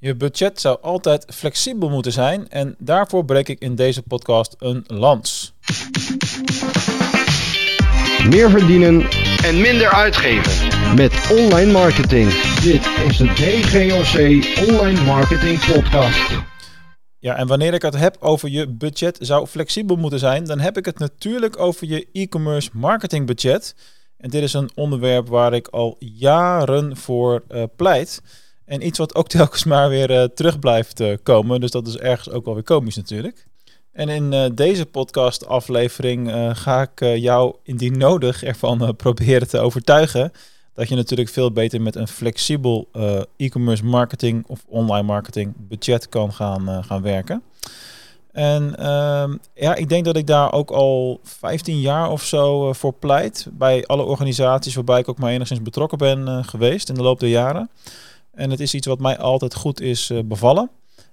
Je budget zou altijd flexibel moeten zijn en daarvoor breek ik in deze podcast een lans. Meer verdienen en minder uitgeven. met online marketing. Dit is de DGOC Online Marketing Podcast. Ja, en wanneer ik het heb over je budget zou flexibel moeten zijn, dan heb ik het natuurlijk over je e-commerce marketing budget. En dit is een onderwerp waar ik al jaren voor eh, pleit. En iets wat ook telkens maar weer eh, terug blijft eh, komen. Dus dat is ergens ook wel weer komisch natuurlijk. En in eh, deze podcast aflevering eh, ga ik jou indien nodig ervan proberen te overtuigen dat je natuurlijk veel beter met een flexibel e-commerce marketing of online marketing budget kan gaan, gaan werken. En ehm, ja, ik denk dat ik daar ook al 15 jaar of zo voor pleit. Bij alle organisaties waarbij ik ook maar enigszins betrokken ben geweest in de loop der jaren. En het is iets wat mij altijd goed is eh, bevallen.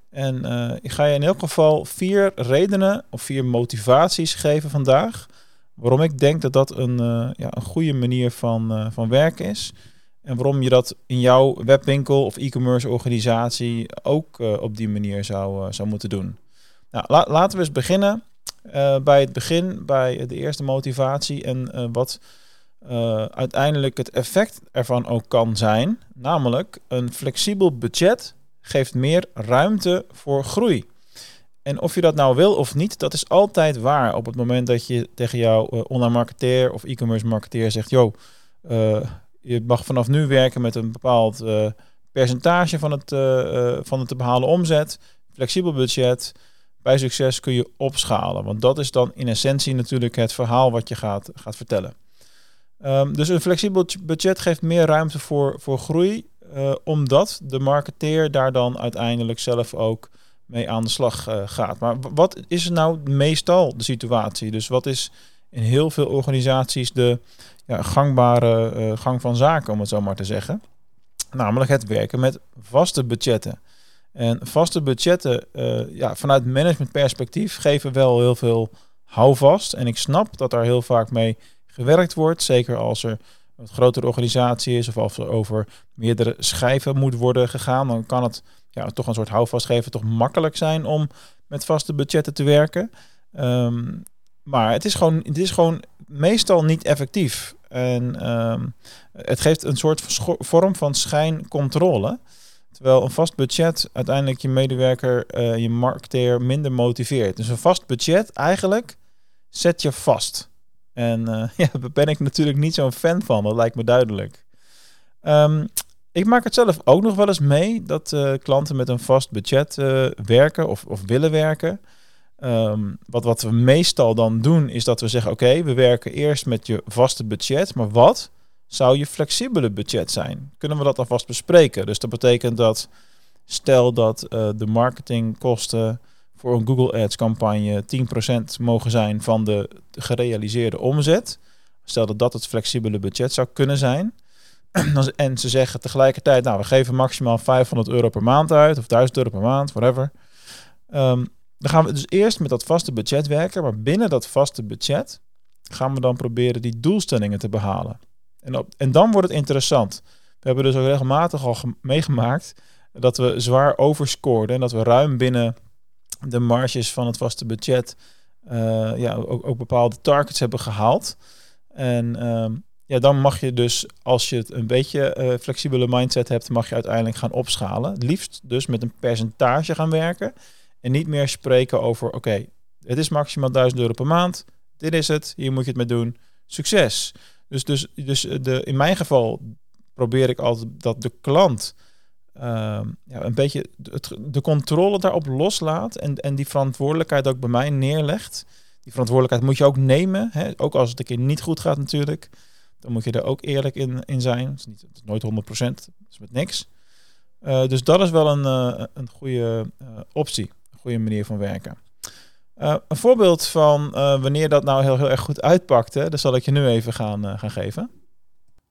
En eh, ik ga je in elk geval vier redenen of vier motivaties geven vandaag. Waarom ik denk dat dat een, eh, ja, een goede manier van, van werken is. En waarom je dat in jouw webwinkel of e-commerce organisatie ook op die manier zou, zou moeten doen. Nou, la- laten we eens beginnen bij het begin, bij de eerste motivatie en wat eh, uiteindelijk het effect ervan ook kan zijn. Namelijk, een flexibel budget geeft meer ruimte voor groei. En of je dat nou wil of niet, dat is altijd waar. Op het moment dat je tegen jouw eh, online marketeer of e-commerce marketeer zegt: Yo, eh, je mag vanaf nu werken met een bepaald percentage van het, van het te behalen omzet, flexibel budget. Bij succes kun je opschalen. Want dat is dan in essentie natuurlijk het verhaal wat je gaat, gaat vertellen. Ehm, dus een flexibel budget geeft meer ruimte voor, voor groei, eh, omdat de marketeer daar dan uiteindelijk zelf ook mee aan de slag eh, gaat. Maar wat is nou meestal de situatie? Dus wat is in heel veel organisaties de ja, gangbare eh, gang van zaken, om het zo maar te zeggen? Namelijk het werken met vaste budgetten. En vaste budgetten, ja, vanuit managementperspectief, geven wel heel veel houvast. En ik snap dat daar heel vaak mee gewerkt wordt. Zeker als er een grotere organisatie is of als er over meerdere schijven moet worden gegaan. Dan kan het ja, toch een soort houvast geven, toch makkelijk zijn om met vaste budgetten te werken. Ehm, maar het is, gewoon, het is gewoon meestal niet effectief. En ehm, het geeft een soort vorm van schijncontrole. Terwijl een vast budget uiteindelijk je medewerker, eh, je marketeer minder motiveert. Dus een vast budget eigenlijk zet je vast. En eh, ja, daar ben ik natuurlijk niet zo'n fan van, dat lijkt me duidelijk. Ehm, ik maak het zelf ook nog wel eens mee dat eh, klanten met een vast budget eh, werken of, of willen werken. Ehm, wat, wat we meestal dan doen is dat we zeggen: Oké, we werken eerst met je vaste budget, maar wat zou je flexibele budget zijn? Kunnen we dat alvast bespreken? Dus dat betekent dat, stel dat de marketingkosten voor een Google Ads campagne 10% mogen zijn van de gerealiseerde omzet. Stel dat dat het flexibele budget zou kunnen zijn. En ze zeggen tegelijkertijd, nou, we geven maximaal 500 euro per maand uit, of 1000 euro per maand, whatever. Ehm, dan gaan we dus eerst met dat vaste budget werken, maar binnen dat vaste budget gaan we dan proberen die doelstellingen te behalen. En, op, en dan wordt het interessant. We hebben dus ook regelmatig al ge- meegemaakt dat we zwaar overscoorden en dat we ruim binnen de marges van het vaste budget eh, ja, ook, ook bepaalde targets hebben gehaald. En ehm, ja, dan mag je dus, als je het een beetje eh, flexibele mindset hebt, mag je uiteindelijk gaan opschalen. Het liefst dus met een percentage gaan werken. En niet meer spreken over, oké, het is maximaal 1000 euro per maand. Dit is het, hier moet je het mee doen. Succes. Dus, dus, dus de, in mijn geval probeer ik altijd dat de klant ehm, ja, een beetje de controle daarop loslaat en, en die verantwoordelijkheid ook bij mij neerlegt. Die verantwoordelijkheid moet je ook nemen, hè? ook als het een keer niet goed gaat natuurlijk. Dan moet je er ook eerlijk in, in zijn. Het is, niet, nooit 100%, het is met niks. Eh, dus dat is wel een, eh, een goede eh, optie, een goede manier van werken. Een voorbeeld van wanneer dat nou heel, heel erg goed uitpakte, dat zal ik je nu even gaan, gaan geven.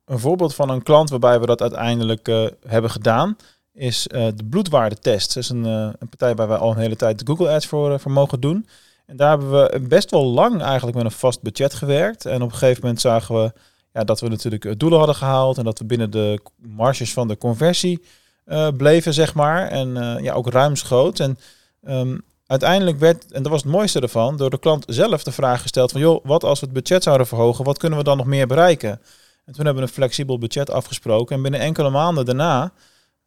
Een voorbeeld van een klant waarbij we dat uiteindelijk hebben gedaan, is eh, de bloedwaardetest. Dat is een, eh, een partij waar we al een hele tijd de Google Ads voor, eh, voor mogen doen. En daar hebben we best wel lang eigenlijk met een vast budget gewerkt. En op een gegeven moment zagen we ja, dat we natuurlijk doelen hadden gehaald en dat we binnen de marges van de conversie bleven, zeg maar. En ja, ook ruimschoots. En ehm, uiteindelijk werd, en dat was het mooiste ervan, door de klant zelf de vraag gesteld van, joh, wat als we het budget zouden verhogen, wat kunnen we dan nog meer bereiken? En toen hebben we een flexibel budget afgesproken en binnen enkele maanden daarna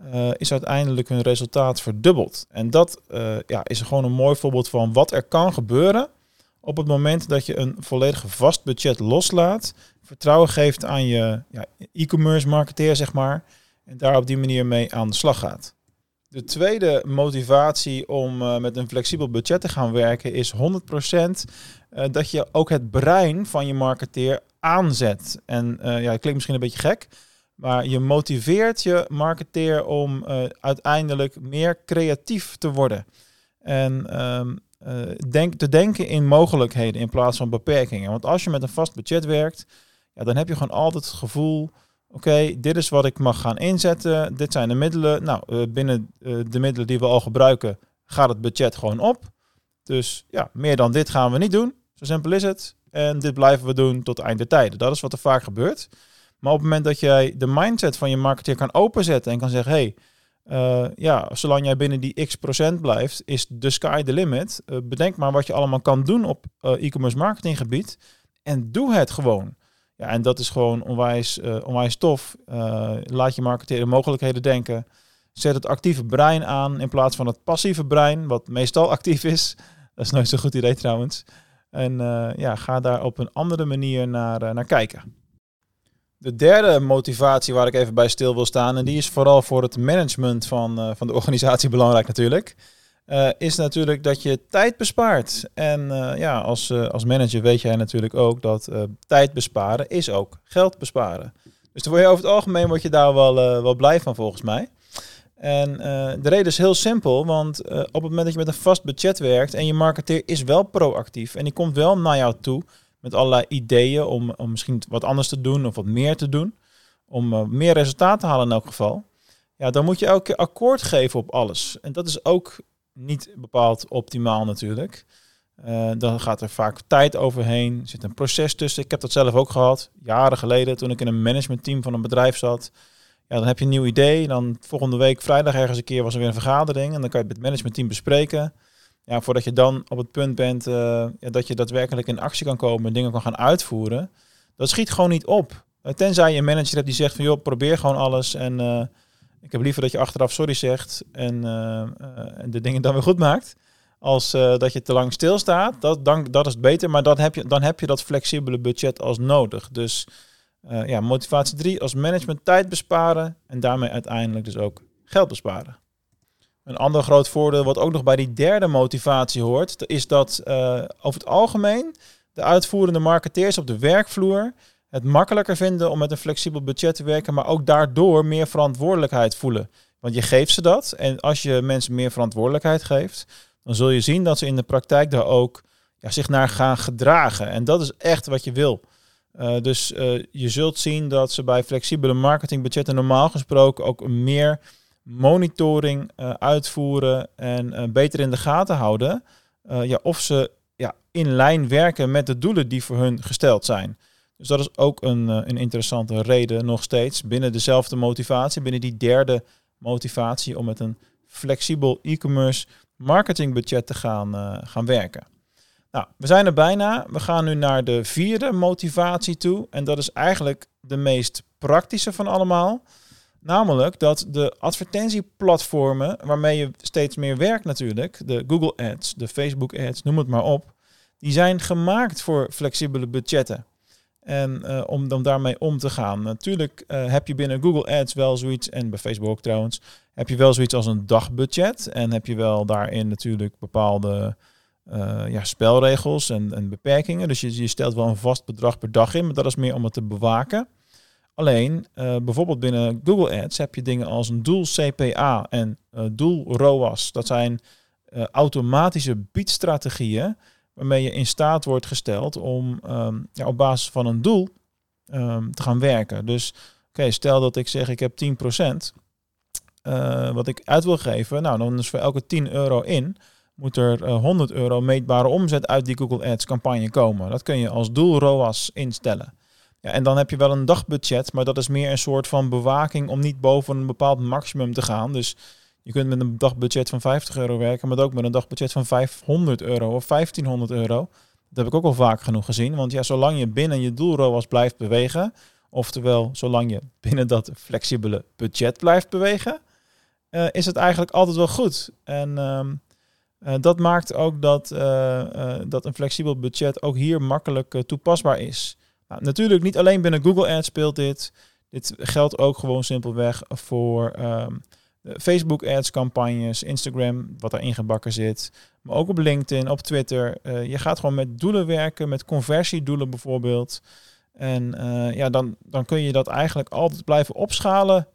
uh, is uiteindelijk hun resultaat verdubbeld. En dat uh, ja, is gewoon een mooi voorbeeld van wat er kan gebeuren op het moment dat je een volledig vast budget loslaat, vertrouwen geeft aan je ja, e-commerce marketeer, zeg maar, en daar op die manier mee aan de slag gaat. De tweede motivatie om uh, met een flexibel budget te gaan werken is 100% uh, dat je ook het brein van je marketeer aanzet. En uh, ja, klinkt misschien een beetje gek, maar je motiveert je marketeer om uiteindelijk meer creatief te worden. En um, denk, te denken in mogelijkheden in plaats van beperkingen. Want als je met een vast budget werkt, ja, dan heb je gewoon altijd het gevoel Oké, dit is wat ik mag gaan inzetten. Dit zijn de middelen. Nou, uh, binnen de middelen die we al gebruiken, gaat het budget gewoon op. Dus ja, meer dan dit gaan we niet doen. Zo simpel is het. En dit blijven we doen tot eind der tijden. Dat is wat er vaak gebeurt. Maar op het moment dat jij de mindset van je marketeer kan openzetten en kan zeggen: hey, uh, ja, zolang jij binnen die x procent blijft, is de sky the limit. bedenk maar wat je allemaal kan doen op e-commerce marketinggebied. En doe het gewoon. Ja, en dat is gewoon onwijs, uh, onwijs tof. Uh, laat je marketeer mogelijkheden denken. Zet het actieve brein aan in plaats van het passieve brein, wat meestal actief is. Dat is nooit zo'n goed idee trouwens. En uh, ja, ga daar op een andere manier naar, naar kijken. De derde motivatie waar ik even bij stil wil staan, en die is vooral voor het management van, van de organisatie belangrijk natuurlijk uh, is natuurlijk dat je tijd bespaart. En uh, ja, als, als manager weet jij natuurlijk ook dat tijd besparen is ook geld besparen. Dus dan word je over het algemeen word je daar wel, wel blij van volgens mij. En de reden is heel simpel, want op het moment dat je met een vast budget werkt en je marketeer is wel proactief en die komt wel naar jou toe met allerlei ideeën om, om misschien wat anders te doen of wat meer te doen, om meer resultaat te halen in elk geval. Ja, dan moet je elke keer akkoord geven op alles. En dat is ook niet bepaald optimaal natuurlijk. Uh, dan gaat er vaak tijd overheen, er zit een proces tussen. Ik heb dat zelf ook gehad, jaren geleden, toen ik in een managementteam van een bedrijf zat. Ja, dan heb je een nieuw idee. Dan volgende week vrijdag ergens een keer was er weer een vergadering. En dan kan je het met het managementteam bespreken. Ja, voordat je dan op het punt bent ja, dat je daadwerkelijk in actie kan komen en dingen kan gaan uitvoeren. Dat schiet gewoon niet op. Uh, tenzij je een manager hebt die zegt van joh, probeer gewoon alles en ik heb liever dat je achteraf sorry zegt en, en de dingen dan weer goed maakt. Als dat je te lang stilstaat. Dat, dan, dat is beter. Maar dan heb, je, dan heb je dat flexibele budget als nodig. Dus ja, motivatie 3 als management tijd besparen. En daarmee uiteindelijk dus ook geld besparen. Een ander groot voordeel wat ook nog bij die derde motivatie hoort. Is dat over het algemeen de uitvoerende marketeers op de werkvloer het makkelijker vinden om met een flexibel budget te werken, maar ook daardoor meer verantwoordelijkheid voelen. Want je geeft ze dat en als je mensen meer verantwoordelijkheid geeft, dan zul je zien dat ze in de praktijk daar ook ja, zich naar gaan gedragen. En dat is echt wat je wil. Uh, dus uh, je zult zien dat ze bij flexibele marketingbudgetten normaal gesproken ook meer monitoring uh, uitvoeren en beter in de gaten houden. ja, of ze ja, in lijn werken met de doelen die voor hun gesteld zijn. Dus dat is ook een, eh, een interessante reden nog steeds binnen dezelfde motivatie, binnen die derde motivatie om met een flexibel e-commerce marketingbudget te gaan, gaan werken. Nou, we zijn er bijna. We gaan nu naar de vierde motivatie toe. En dat is eigenlijk de meest praktische van allemaal. Namelijk dat de advertentieplatformen waarmee je steeds meer werkt natuurlijk, de Google Ads, de Facebook Ads, noem het maar op, die zijn gemaakt voor flexibele budgetten. En uh, om dan daarmee om te gaan. Natuurlijk uh, heb je binnen Google Ads wel zoiets, en bij Facebook ook trouwens, heb je wel zoiets als een dagbudget. En heb je wel daarin natuurlijk bepaalde uh, ja, spelregels en, en, beperkingen. Dus je, je, stelt wel een vast bedrag per dag in, maar dat is meer om het te bewaken. Alleen, bijvoorbeeld binnen Google Ads heb je dingen als een doel CPA en doel ROAS. Dat zijn automatische biedstrategieën waarmee je in staat wordt gesteld om um, ja, op basis van een doel um, te gaan werken. Dus oké, stel dat ik zeg ik heb 10% uh, eh, wat ik uit wil geven, nou dan is voor elke 10 euro in, moet er uh, eh, 100 euro meetbare omzet uit die Google Ads campagne komen. Dat kun je als doel ROAS instellen. En dan heb je wel een dagbudget, maar dat is meer een soort van bewaking om niet boven een bepaald maximum te gaan. Dus je kunt met een dagbudget van 50 euro werken, maar ook met een dagbudget van 500 euro of 1500 euro. Dat heb ik ook al vaak genoeg gezien. Want ja, zolang je binnen je doelroos blijft bewegen, oftewel zolang je binnen dat flexibele budget blijft bewegen, uh, is het eigenlijk altijd wel goed. En ehm, uh, dat maakt ook dat, uh, dat een flexibel budget ook hier makkelijk toepasbaar is. Nou, natuurlijk niet alleen binnen Google Ads speelt dit. Dit geldt ook gewoon simpelweg voor um, Facebook Ads campagnes, Instagram, wat daarin gebakken zit. Maar ook op LinkedIn, op Twitter. je gaat gewoon met doelen werken, met conversiedoelen bijvoorbeeld. En ja, dan, dan kun je dat eigenlijk altijd blijven opschalen.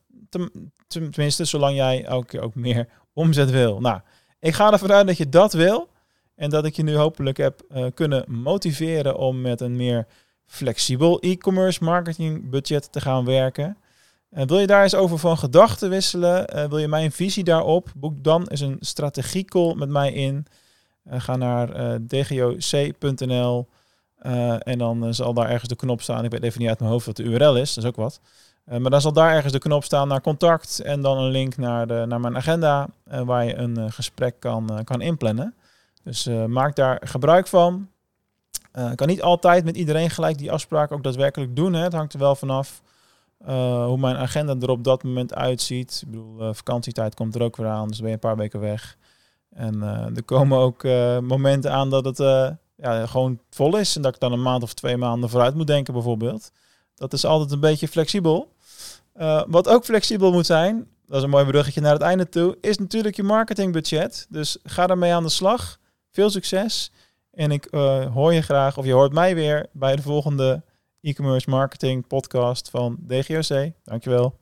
tenminste, zolang jij elke keer ook meer omzet wil. Nou, ik ga ervan uit dat je dat wil. En dat ik je nu hopelijk heb uh, kunnen motiveren om met een meer flexibel e-commerce marketing budget te gaan werken. Uh, wil je daar eens over van gedachten wisselen? Uh, wil je mijn visie daarop? Boek dan eens een strategiecall met mij in. ga naar dgoc.nl en dan zal daar ergens de knop staan. Ik weet even niet uit mijn hoofd wat de URL is, dat is ook wat. Uh, maar dan zal daar ergens de knop staan naar contact en dan een link naar, de, naar mijn agenda uh, waar je een uh, gesprek kan, kan inplannen. Dus maak daar gebruik van. Ik kan niet altijd met iedereen gelijk die afspraak ook daadwerkelijk doen. Hè. Het hangt er wel vanaf hoe mijn agenda er op dat moment uitziet. Ik bedoel, vakantietijd komt er ook weer aan, dus ben je een paar weken weg. En er komen ook momenten aan dat het ja, gewoon vol is en dat ik dan een maand of twee maanden vooruit moet denken bijvoorbeeld. Dat is altijd een beetje flexibel. Uh, wat ook flexibel moet zijn, dat is een mooi bruggetje naar het einde toe, is natuurlijk je marketingbudget. Dus ga daarmee aan de slag. Veel succes. En ik uh, hoor je graag, of je hoort mij weer bij de volgende e-commerce marketing podcast van DGOC. Dankjewel.